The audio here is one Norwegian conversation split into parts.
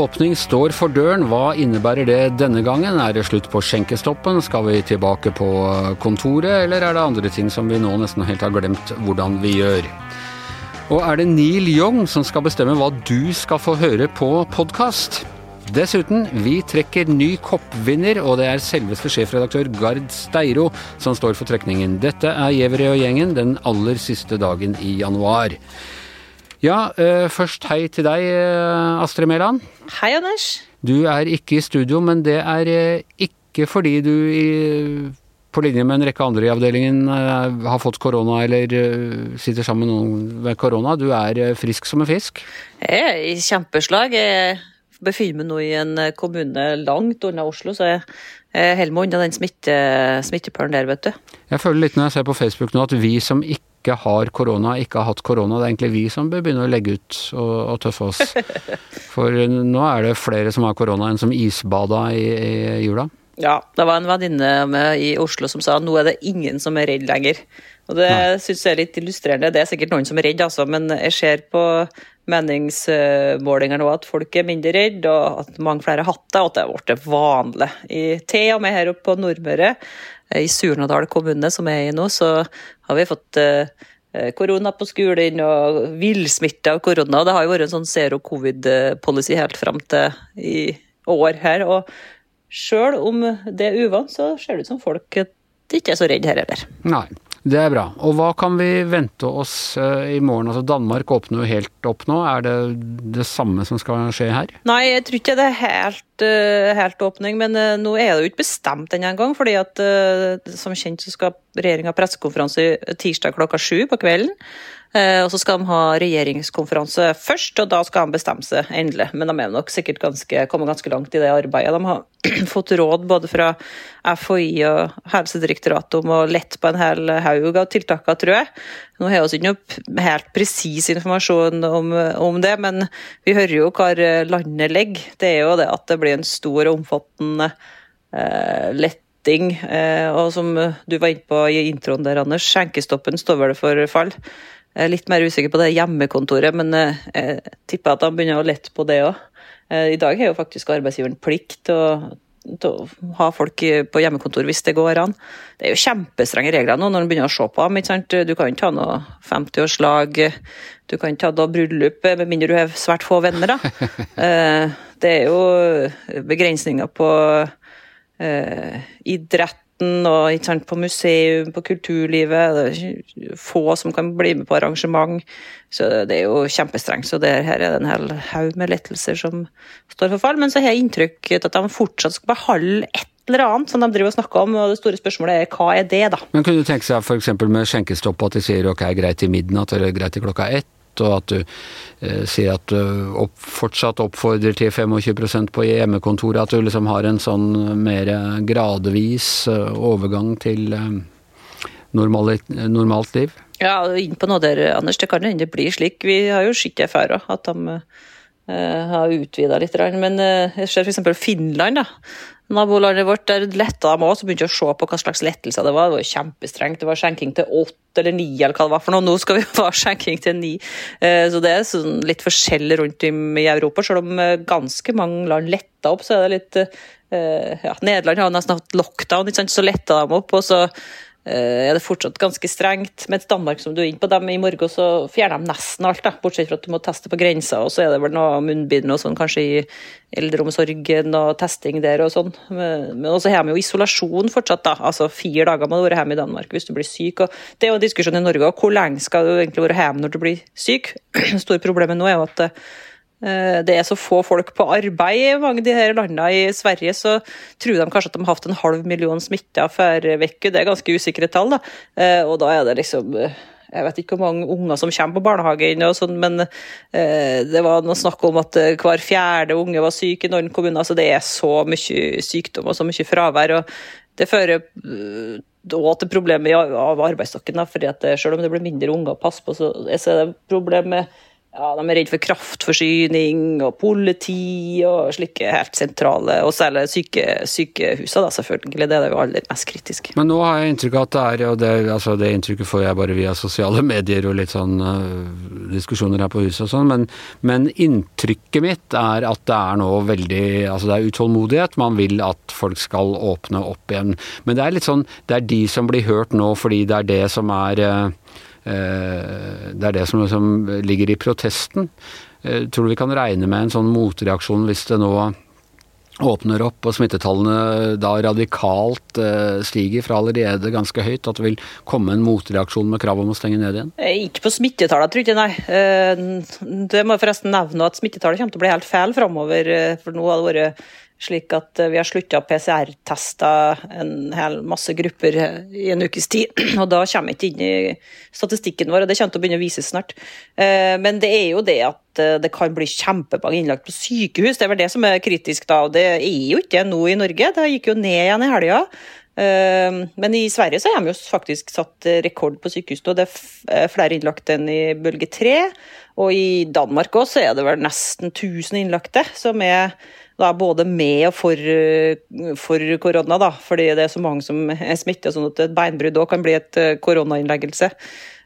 åpning står for døren. Hva innebærer det denne gangen? Er det slutt på skjenkestoppen? Skal vi tilbake på kontoret, eller er det andre ting som vi nå nesten helt har glemt hvordan vi gjør? Og er det Neil Young som skal bestemme hva du skal få høre på podkast? Dessuten, vi trekker ny koppvinner, og det er selveste sjefredaktør Gard Steiro som står for trekningen. Dette er Gjeverøy og gjengen den aller siste dagen i januar. Ja, uh, først hei til deg, uh, Astrid Mæland. Hei, Anders. Du er ikke i studio, men det er uh, ikke fordi du på linje med en rekke andre i avdelingen har fått korona eller sitter sammen med noen med korona. Du er frisk som en fisk? Jeg er i kjempeslag. Jeg befinner meg nå i en kommune langt unna Oslo, så jeg holder meg unna den smitte, smittepølen der, vet du. Jeg føler litt når jeg ser på Facebook nå at vi som ikke ikke har korona, ikke har hatt korona. Det er egentlig vi som bør begynne å legge ut og, og tøffe oss. For nå er det flere som har korona enn som isbada i, i jula. Ja, det var en venninne i Oslo som sa nå er det ingen som er redd lenger. Og det syns jeg er litt illustrerende. Det er sikkert noen som er redd, altså, men jeg ser på meningsmålinger nå at folk er mindre redd, og at mange flere har hatt det, og at det har blitt vanlig. I, til og med her oppe på Nordmøre i Surnadal kommune, som er i nå, så har vi fått eh, korona på skolen og villsmitte av korona. Det har jo vært en sånn zero covid-policy helt fram til i år her. Og sjøl om det er uvant, så ser det ut som folk ikke så redd her heller. Nei. Det er bra. Og hva kan vi vente oss uh, i morgen? Altså Danmark åpner jo helt opp nå. Er det det samme som skal skje her? Nei, jeg tror ikke det er helt, uh, helt åpning. Men uh, nå er det jo ikke bestemt ennå engang. fordi at som kjent så skal regjeringa ha pressekonferanse tirsdag klokka sju på kvelden. Eh, og så skal de ha regjeringskonferanse først, og da skal de bestemme seg endelig. Men de er nok sikkert ganske, kommet ganske langt i det arbeidet. De har fått råd både fra FHI og Helsedirektoratet om å lette på en hel haug av tiltakene, tror jeg. Nå har vi ikke noe helt presis informasjon om, om, det, men vi hører jo hvor landet ligger. Det er jo det at det blir en stor og omfattende eh, letting. Eh, og som du var inne på i introen der, Anders, skjenkestoppen står vel for fall. Jeg er litt mer usikker på det hjemmekontoret, men eh, jeg tipper at de begynner å lette på det òg. Eh, I dag har jo faktisk arbeidsgiveren plikt til å, til å ha folk på hjemmekontor hvis det går an. Det er jo kjempestrenge regler nå når en begynner å se på dem. ikke sant? Du kan ikke ha noe 50-årslag, du kan ikke ha noe bryllup med mindre du har svært få venner. da. Eh, det er jo begrensninger på idrett og sant, på museum, på kulturlivet. Det er få som kan bli med på arrangement. Så det er jo kjempestrengt. Så det, her er det en hel haug med lettelser som står for fall. Men så har jeg inntrykk av at de fortsatt skal beholde et eller annet som de driver og snakker om, og det store spørsmålet er hva er det, da? Men kunne du tenke seg f.eks. med skjenkestopp at de sier ok, greit til midnatt eller greit til klokka ett? Og at du eh, sier at du opp, fortsatt oppfordrer til 25% på hjemmekontoret. At du liksom har en sånn mer gradvis eh, overgang til eh, normalt, normalt liv. Ja, inn på noe der, Anders. Det kan hende det blir slik. Vi har jo sett det før òg, at de har utvida litt. Men uh, jeg ser f.eks. Finland. da, Nabolandet vårt der letta de òg, så begynte jeg å se på hva slags lettelser det var. Det var kjempestrengt. Det var skjenking til åtte eller ni, eller hva det var for noe. Nå skal vi ha skjenking til ni. Eh, så det er sånn litt forskjell rundt i Europa. Selv om eh, ganske mange land letta opp, så er det litt eh, ja, Nederland har nesten hatt lockdown, så letta de opp. og så Eh, er det fortsatt ganske strengt. Mens Danmark, som du er inne på, dem i morgen så fjerner de nesten alt, da, bortsett fra at du må teste på grensa. Og så er det vel noe munnbind og sånn, kanskje i eldreomsorgen og testing der og sånn. Men også har vi jo isolasjon fortsatt, da. Altså fire dager må du være hjemme i Danmark hvis du blir syk. Og det er jo en diskusjon i Norge òg. Hvor lenge skal du egentlig være hjemme når du blir syk? Store problemet nå er jo at eh, Eh, det er så få folk på arbeid i mange av de her landene. I Sverige så tror de kanskje at de har hatt en halv million smitta for uke. Det er ganske usikre tall. da. Eh, og da er det liksom eh, jeg vet ikke hvor mange unger som kommer på barnehagen, og sånn, men det var noe snakk om at hver fjerde unge var syk i noen kommuner. så Det er så mye sykdom og så mye fravær. og Det fører òg til problemer av arbeidsstokken. fordi Selv om det blir mindre unger å passe på, så er det problem med Ja, De er redd for kraftforsyning og politi og slike helt sentrale, og særlig syke, sykehusene, da, selvfølgelig. Det er det jo aller mest kritisk. Men nå har jeg inntrykk av at det er, og det, altså det inntrykket får jeg bare via sosiale medier og litt sånn uh, diskusjoner her på huset og sånn, men, men, inntrykket mitt er at det er nå veldig Altså det er utålmodighet, man vil at folk skal åpne opp igjen. Men det er litt sånn, det er de som blir hørt nå fordi det er det som er uh, det er det som som ligger i protesten. Eh, tror du vi kan regne med en sånn motreaksjon hvis det nå åpner opp og smittetallene da radikalt eh, stiger fra allerede ganske høyt, at det vil komme en motreaksjon med krav om å stenge ned igjen? Ikke på smittetallene, tror jeg nei. Det må jeg forresten nevne at smittetallet kommer til å bli helt feil framover. For nå har det vært slik at eh, vi har slutta å PCR-teste en hel masse grupper i en ukes tid. Og da kommer ikke inn i statistikken vår, og det kommer til å begynne å vises snart. Eh, men det er jo det at eh, det kan bli kjempemange innlagt på sykehus, det er vel det som er kritisk da. Og det er jo ikke nå i Norge, det gikk jo ned igjen i helga. Men i Sverige så har de jo faktisk satt rekord på sykehus nå. Det er flere innlagte enn i bølge tre. Og i Danmark også er det vel nesten 1000 innlagte, som er da både med og for, for, korona, da, fordi det er så mange som er smittet, sånn at et beinbrudd òg kan bli et eh, koronainnleggelse.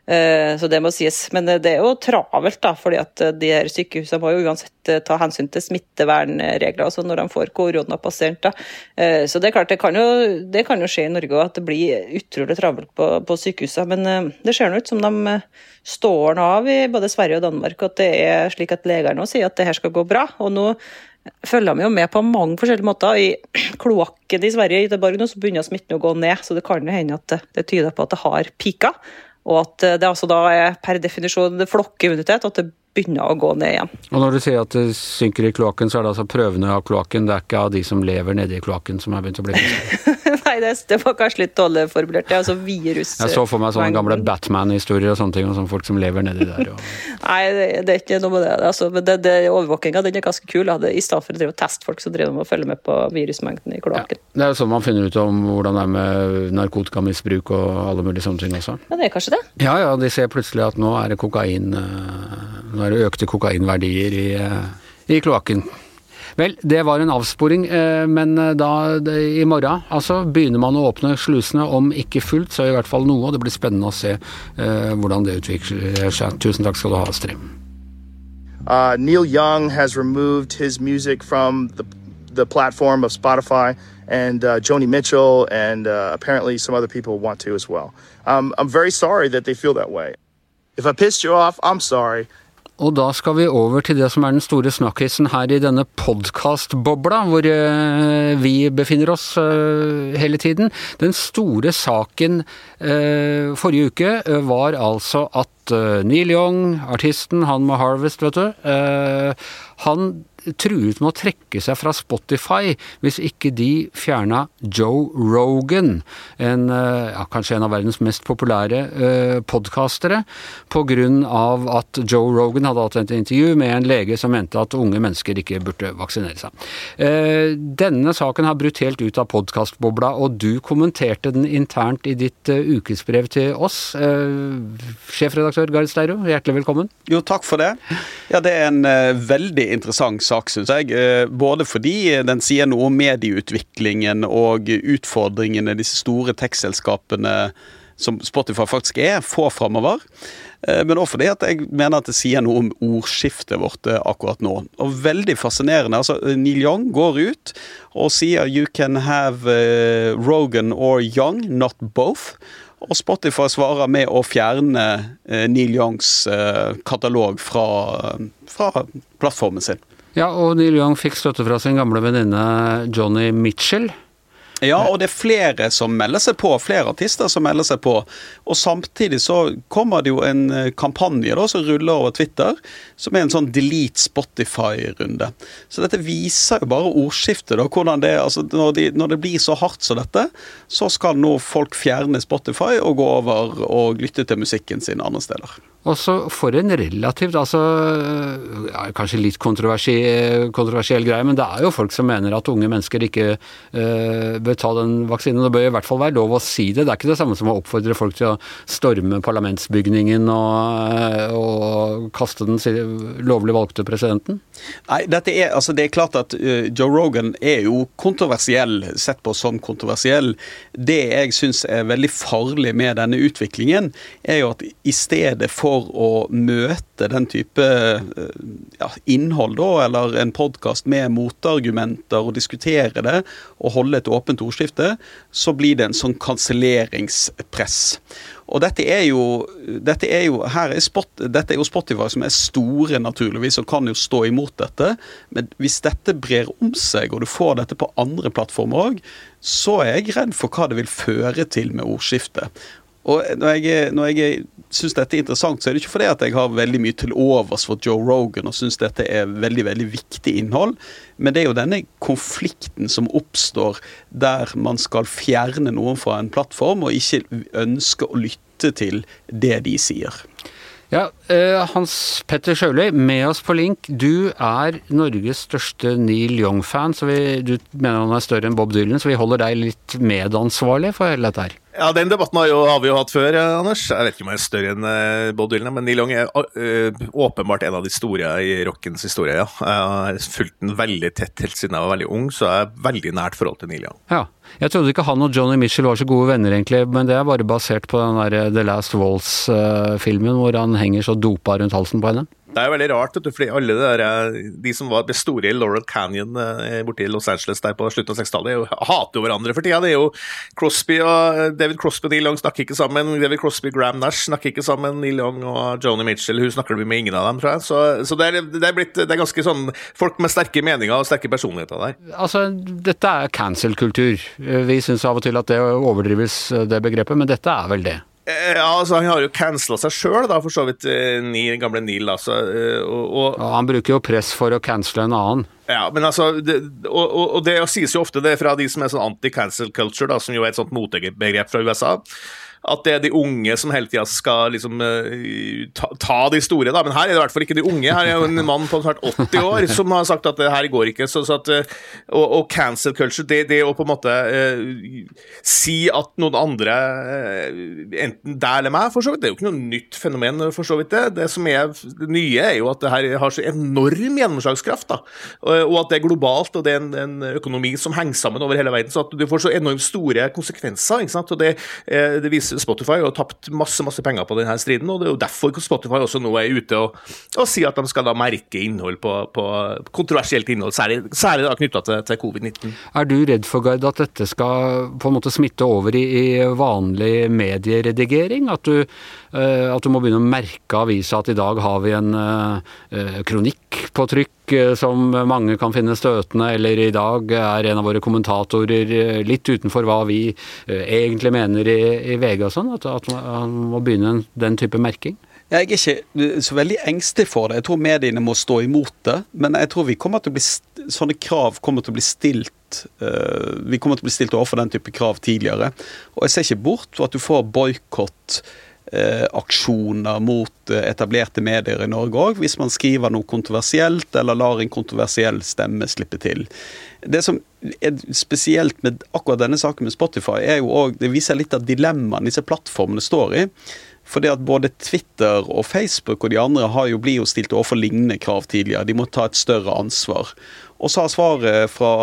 Eh, så det må sies. Men eh, det er jo travelt, da, fordi at de her sykehusene må jo uansett ta hensyn til smittevernregler altså når de får koronapasienter. Så det er klart, det kan jo, det kan jo skje i Norge òg, at det blir utrolig travelt på, på sykehusene. Men det ser nå ut som de står nå av i både Sverige og Danmark, at det er slik at legene nå sier at det her skal gå bra. Og nå følger vi jo med på mange forskjellige måter. I kloakken i Sverige i Göteborg nå så begynner smitten å gå ned, så det kan jo hende at det, det tyder på at det har pika. Og at det altså da er per definisjon flokkimmunitet, at det begynner å gå ned igjen. Og Når du sier at det synker i kloakken, så er det altså prøvene av kloakken, det er ikke av de som lever nede i kloakken som har begynt å bli friske? Nei, det, det, var kanskje litt dårlig formulert. Det er altså virus... Jeg så for meg sånne gamle Batman-historier og sånne ting, og sånne folk som lever nedi der. Og... Nei, det, det, er ikke noe med det. Altså, men det, det overvåkinga den er ganske kul. I stedet for å drive og teste folk, så driver de og følger med på virusmengden i kloakken. Ja, det er jo sånn man finner ut om hvordan det er med narkotikamisbruk og alle mulige sånne ting også. Ja, det er kanskje det? Ja, ja. De ser plutselig at nå er det kokain eh, Nå er det økte kokainverdier i, eh, i kloakken. Vel, det var en avsporing, eh, men eh, da i morgen altså, begynner man å åpne slusene, om ikke fullt, så i hvert fall noe. og Det blir spennende å se uh, hvordan det utvikler seg. Tusen takk skal du ha, Astrid. Uh, Neil Young has removed his music from the, the platform of Spotify, and uh, Joni Mitchell and uh, apparently some other people want to as well. Um, I'm very sorry that they feel that way. If I pissed you off, I'm sorry. Og da skal vi over til det som er den store snakkisen her i denne podkastbobla, hvor eh, vi befinner oss eh, hele tiden. Den store saken eh, forrige uke var altså at Neil Young, artisten, han med Harvest, vet du, han truet med å trekke seg fra Spotify hvis ikke de fjerna Joe Rogan, en, eh, ja, kanskje en av verdens mest populære eh, podkastere, pga. at Joe Rogan hadde hatt et intervju med en lege som mente at unge mennesker ikke burde vaksinere seg. Eh, denne saken har brutt helt ut av podkastbobla, og du kommenterte den internt i ditt eh, ukesbrev til oss. sjefredaktør Gard Steiro, hjertelig velkommen. Jo, takk for det. Ja, det er en veldig interessant sak sak, syns jeg. Eh, både fordi den sier noe om medieutviklingen og utfordringene disse store tekstselskapene som Spotify faktisk er, får framover. Eh, men også fordi at jeg mener at det sier noe om ordskiftet vårt eh, akkurat nå. Og veldig fascinerende. altså Neil Young går ut og sier 'you can have Rogan or Young, not both'. Og Spotify svarer med å fjerne Neil Youngs katalog fra, fra plattformen sin. Ja, og Neil Young fikk støtte fra sin gamle venninne Johnny Mitchell. Ja, og det er flere som melder seg på. Flere artister som melder seg på. Og samtidig så kommer det jo en eh, kampanje da, som ruller over Twitter, som er en sånn delete Spotify-runde. Så dette viser jo bare ordskiftet. da, hvordan det, altså når, de, når det blir så hardt som dette, så skal nå folk fjerne Spotify og gå over og lytte til musikken sin andre steder. Og så for en relativt, altså ja, Kanskje litt kontroversiell, kontroversiell greie, men det er jo folk som mener at unge mennesker ikke uh, bør ta den vaksinen. Det bør i hvert fall være lov å si det. Det er ikke det samme som å oppfordre folk til å storme parlamentsbygningen og, og kaste den lovlig valgte presidenten? Nei, dette er, altså det er klart at uh, Joe Rogan er jo kontroversiell, sett på som kontroversiell. Det jeg syns er veldig farlig med denne utviklingen, er jo at i stedet for for å møte den type eh, ja, innhold, da, eller en podkast med motargumenter, og diskutere det og holde et åpent ordskifte, så blir det en sånn kanselleringspress. Og dette er jo, dette er jo, er spot, dette er jo Spotify som er store, naturligvis, og kan jo stå imot dette. Men hvis dette brer om seg, og du får dette på andre plattformer òg, så er jeg redd for hva det vil føre til med ordskiftet. Og når jeg, når jeg syns dette er interessant, så er det ikke fordi at jeg har veldig mye til overs for Joe Rogan og syns dette er veldig veldig viktig innhold, men det er jo denne konflikten som oppstår der man skal fjerne noen fra en plattform og ikke ønske å lytte til det de sier. Ja, eh, Hans Petter Sjøli, med oss på link. Du er Norges største Neil Young-fan. så vi, Du mener han er større enn Bob Dylan, så vi holder deg litt medansvarlig for hele dette her. Ja, Den debatten har, jo, har, vi jo hatt før, eh, Anders. Jeg vet ikke om jeg er større enn uh, Bob Dylan, men Neil Young er uh, åpenbart en av de store i rockens historie. ja. Jeg har fulgt den veldig tett helt siden jeg var veldig ung, så jeg er veldig nært forhold til Neil Young. Ja, Jeg trodde ikke han og Johnny Mitchell var så gode venner, egentlig, men det er bare basert på den der The Last Walls-filmen hvor han henger så dopa rundt halsen på henne. Det er jo veldig rart, vet du, fordi alle der, eh, de som var store i Laurel Canyon borti i Los Angeles der på slutten av 60-tallet, hater jo hverandre for tida. Det er jo Crosby og eh, David Crosby og Neil Young snakker ikke sammen. David Crosby og Graham Nash snakker ikke sammen. Neil Young og Joni Mitchell hun snakker med ingen av dem, tror jeg. Så, så det, er, det, er blitt, det, er, ganske sånn folk med sterke meninger og sterke personligheter der. Altså, dette er cancel-kultur. Vi syns av og til at det overdrives, det begrepet, men dette er vel det? Eh, ja, altså Han har jo cancela seg sjøl, for så vidt, eh, Neil, gamle Neil. Altså, og, og, ja, han bruker jo press for å cancele en annen. Ja, men altså, det, og, og, det sies jo ofte det fra de som er sånn anti-cancel culture, da, som jo er et sånt motebegrep fra USA at det er de unge som hele tida skal liksom uh, ta, ta, de store, da. Men her er det i hvert fall ikke de unge. Her er jo en mann på snart 80 år som har sagt at det her går ikke. Så, så at, uh, og, og, cancel culture, det, det å på en måte uh, si at noen andre, enten deg eller meg, for så vidt, det er jo ikke noe nytt fenomen, for så vidt det. Det som er det nye, er jo at det her har så enorm gjennomslagskraft, da. Og, at det er globalt, og det er en, en, økonomi som henger sammen over hele verden. Så at du får så enormt store konsekvenser, ikke sant. Og det, det viser Spotify har tapt masse masse penger på denne striden, og det er jo derfor Spotify også nå er ute og, og sier at de skal da merke innhold på, på kontroversielt innhold, særlig, særlig knytta til, til covid-19. Er du redd for, Gard, at dette skal på en måte smitte over i, i vanlig medieredigering? At du, at du, må begynne å merke avisa at i dag har vi en uh, kronikk på trykk som mange kan finne støtende, eller i dag er en av våre kommentatorer litt utenfor hva vi egentlig mener i, VG og sånn, at, man må begynne den type merking? Jeg er ikke så veldig engstelig for det. Jeg tror mediene må stå imot det. Men jeg tror vi kommer til å bli, sånne krav kommer til å bli stilt Vi kommer til å bli stilt overfor den type krav tidligere. Og jeg ser ikke bort fra at du får boikott Eh, aksjoner mot eh, etablerte medier i Norge òg, hvis man skriver noe kontroversielt eller lar en kontroversiell stemme slippe til. Det som er spesielt med akkurat denne saken med Spotify, er jo også, det viser litt av dilemmaene disse plattformene står i. Fordi at både Twitter og Facebook og de andre har jo blitt jo stilt overfor lignende krav tidligere. De må ta et større ansvar. Og så har svaret fra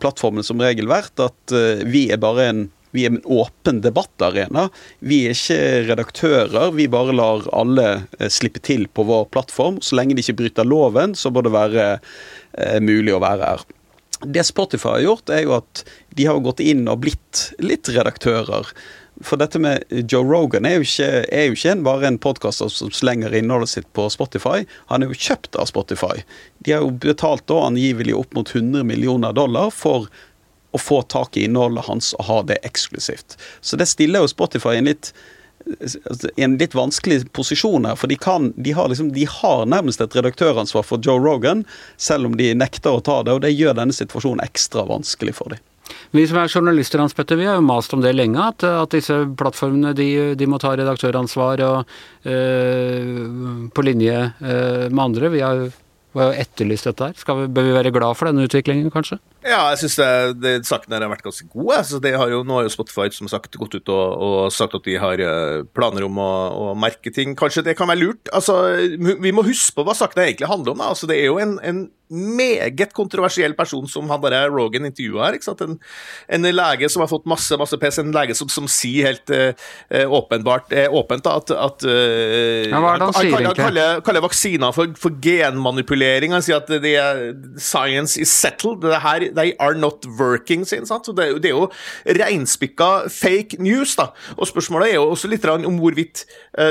plattformene som regel vært at uh, vi er bare en vi er en åpen debattarena. Vi er ikke redaktører. Vi bare lar alle eh, slippe til på vår plattform. Så lenge de ikke bryter loven, så bør det være eh, mulig å være her. Det Spotify har gjort, er jo at de har gått inn og blitt litt redaktører. For dette med Joe Rogan er jo ikke, er jo ikke bare en podkaster som slenger innholdet sitt på Spotify. Han er jo kjøpt av Spotify. De har jo betalt da angivelig opp mot 100 millioner dollar for å få tak i innholdet hans og ha det eksklusivt. Så det stiller jo Spotify i en litt en litt vanskelig posisjon her. For de, kan, de, har liksom, de, har nærmest et redaktøransvar for Joe Rogan, selv om de nekter å ta det. Og det gjør denne situasjonen ekstra vanskelig for dem. Vi som er journalister, Hans Petter, vi har jo mast om det lenge, at, at disse plattformene de, de, må ta redaktøransvar og øh, på linje øh, med andre. Vi har etterlyst dette her. Skal vi, bør vi være glad for denne utviklingen, kanskje? Ja, jeg syns saken her har vært ganske god. Altså, har jo, nå har jo Spotify som sagt gått ut og, og sagt at de har uh, planer om å, å, merke ting. Kanskje det kan være lurt. Altså, vi må huske på hva saken egentlig handler om. Altså, det er jo en, en meget kontroversiell person som han der Rogan intervjua her. En, en, lege som har fått masse masse pes, en lege som, som sier helt uh, åpenbart uh, åpent da, at, at uh, ja, det han, sier, han kaller, kaller, vaksiner for, for, genmanipulering. Han sier at det er, science is settled. Det her they are not working sin. Sant? Så det, det er jo reinspikka fake news. da. Og Spørsmålet er jo også litt om hvorvidt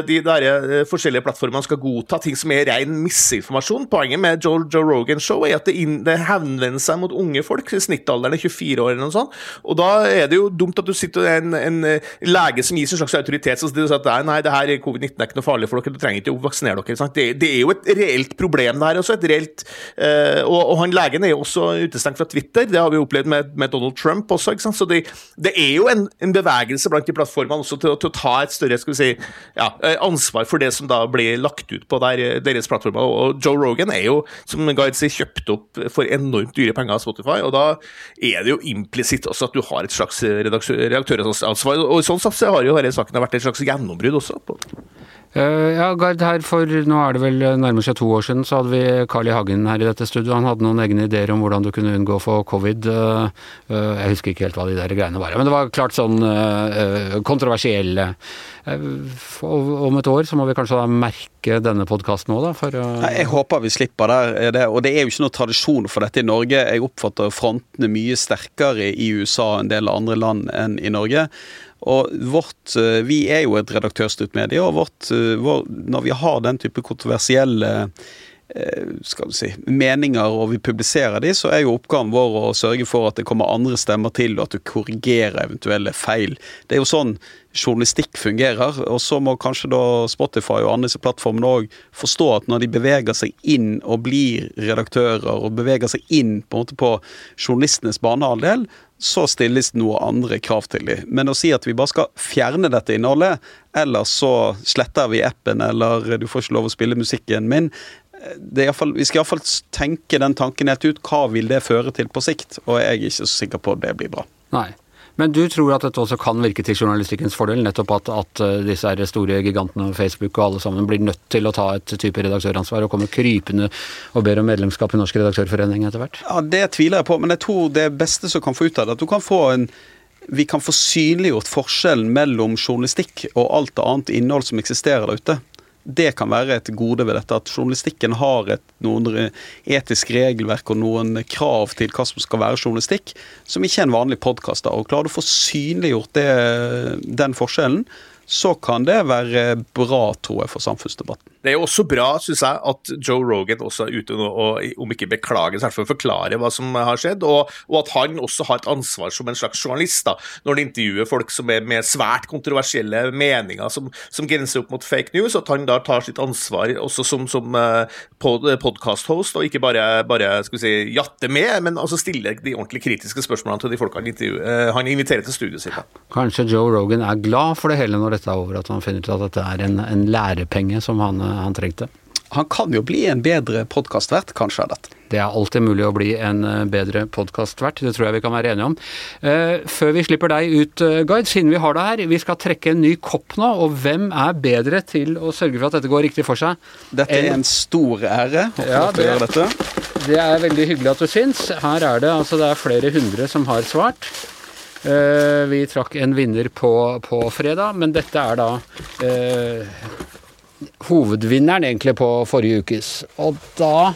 de der, forskjellige plattformene skal godta ting som er ren misinformasjon. Poenget med Joe, Joe Rogan Show er at det, inn, det henvender seg mot unge folk. Snittalderen er 24 år eller noe sånt. Og da er det jo dumt at du sitter en, en, en lege som gis en slags autoritet som sier at nei, det her er covid-19 er ikke noe farlig for dere, du trenger ikke å vaksinere dere. Det, det, er jo et reelt problem det her også. et reelt, uh, og, og han legen er jo også utestengt fra Twitter. Det har vi opplevd med, med Donald Trump også. ikke sant? Så det, det er jo en, en, bevegelse blant de plattformene også til, til, å ta et større skal vi si, ja, eh, ansvar for det som da blir lagt ut på der, deres plattformer. Og Joe Rogan er jo, som Guide sier, kjøpt opp for enormt dyre penger av Spotify. Og da er det jo implisitt også at du har et slags redaktøransvar. Og sånn sett har jo denne saken vært et slags gjennombrudd også. Uh, ja, Gard, her for nå er det vel nærmer seg to år siden, så hadde vi Carl I. Hagen her i dette studioet. Han hadde noen egne ideer om hvordan du kunne unngå å få covid. Uh, jeg husker ikke helt hva de der greiene var, men det var klart sånn kontroversielle. om et år så må vi kanskje da merke denne podkasten òg, da? For, Jeg håper vi slipper der. Og det er jo ikke noe tradisjon for dette i Norge. Jeg oppfatter frontene mye sterkere i USA og en del andre land enn i Norge. Og vårt, eh, Vi er jo et redaktørstyrt medie, og vårt, eh, vår, når vi har den type kontroversielle eh, skal du si, meninger og vi publiserer de, så er jo oppgaven vår å sørge for at det kommer andre stemmer til, og at du korrigerer eventuelle feil. Det er jo sånn journalistikk fungerer. Og så må kanskje da Spotify og andre plattformene òg forstå at når de beveger seg inn og blir redaktører, og beveger seg inn på på journalistenes banehalvdel, så stilles det noe andre krav til dem. Men å si at vi bare skal fjerne dette innholdet, eller så sletter vi appen, eller du får ikke lov å spille musikken min fall, Vi skal iallfall tenke den tanken helt ut. Hva vil det føre til på sikt? Og jeg er ikke så sikker på at det blir bra. Nei. Men du tror at dette også kan virke til journalistikkens fordel? Nettopp at, at disse disse store gigantene, Facebook og alle sammen, blir nødt til å ta et type redaktøransvar og kommer krypende og ber om medlemskap i Norsk redaktørforening etter hvert? Ja, Det tviler jeg på, men jeg tror det beste som kan få ut av det, at du kan få en vi kan få synliggjort forskjellen mellom journalistikk og alt annet innhold som eksisterer der ute det kan være et gode ved dette, at journalistikken har et, noen etisk regelverk og noen krav til hva som skal være journalistikk, som ikke er en vanlig podkast. Klarer du å få synliggjort det, den forskjellen, så kan det være bra, tror jeg, for samfunnsdebatten. Det er jo også bra, syns jeg, at Joe Rogan også er ute nå og om ikke beklager, så for å forklare hva som har skjedd, og, og, at han også har et ansvar som en slags journalist da, når han intervjuer folk som er med svært kontroversielle meninger som, som grenser opp mot fake news, at han da tar sitt ansvar også som, som uh, pod, podcast-host, og ikke bare, bare skal vi si, jatte med, men altså stiller de ordentlig kritiske spørsmålene til de folkene han, uh, han inviterer til studiet sitt. Da. Kanskje Joe Rogan er glad for det hele når dette er over, at han finner ut at dette er en, en lærepenge som han han trengte. Han kan jo bli en bedre podkastvert, kanskje, av dette. Det er alltid mulig å bli en eh, bedre podkastvert, det tror jeg vi kan være enige om. Uh, før vi slipper deg ut, Guide, siden vi har deg her, vi skal trekke en ny kopp nå. Og hvem er bedre til å sørge for at dette går riktig for seg? Dette er en stor ære å ja, det, gjøre dette. Det er veldig hyggelig at du syns. Her er det altså det er flere hundre som har svart. Uh, vi trakk en vinner på, på, fredag, men dette er da hovedvinneren egentlig på forrige ukes. Og da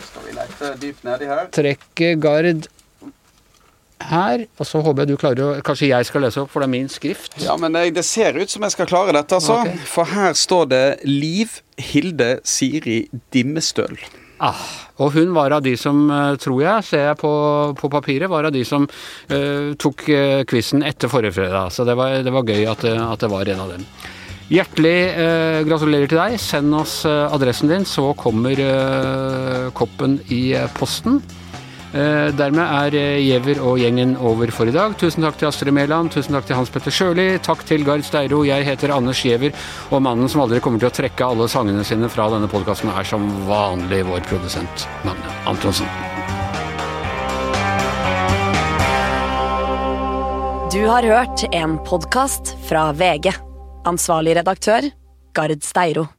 trekker Gard her, og så håper jeg du klarer å Kanskje jeg skal lese opp, for det er min skrift? Ja, men det ser ut som jeg skal klare dette, altså. Okay. For her står det Liv Hilde Siri Dimmestøl. Ah, og hun var av de som, eh, tror jeg, ser jeg på, på papiret, var av de som uh, tok uh, quizen etter forrige fredag. Så det var, det var gøy at, at det var en av dem. Hjertelig uh, gratulerer til deg. Send oss adressen din, så kommer koppen i posten. Eh, dermed er eh, Giæver og gjengen over for i dag. Tusen takk til Astrid Mæland, tusen takk til Hans Petter Sjøli, takk til Gard Steiro. Jeg heter Anders Giæver, og mannen som aldri kommer til å trekke alle sangene sine fra denne podkasten, er som vanlig vår produsent Magne Antonsen. Du har hørt en podkast fra VG. Ansvarlig redaktør, Gard Steiro.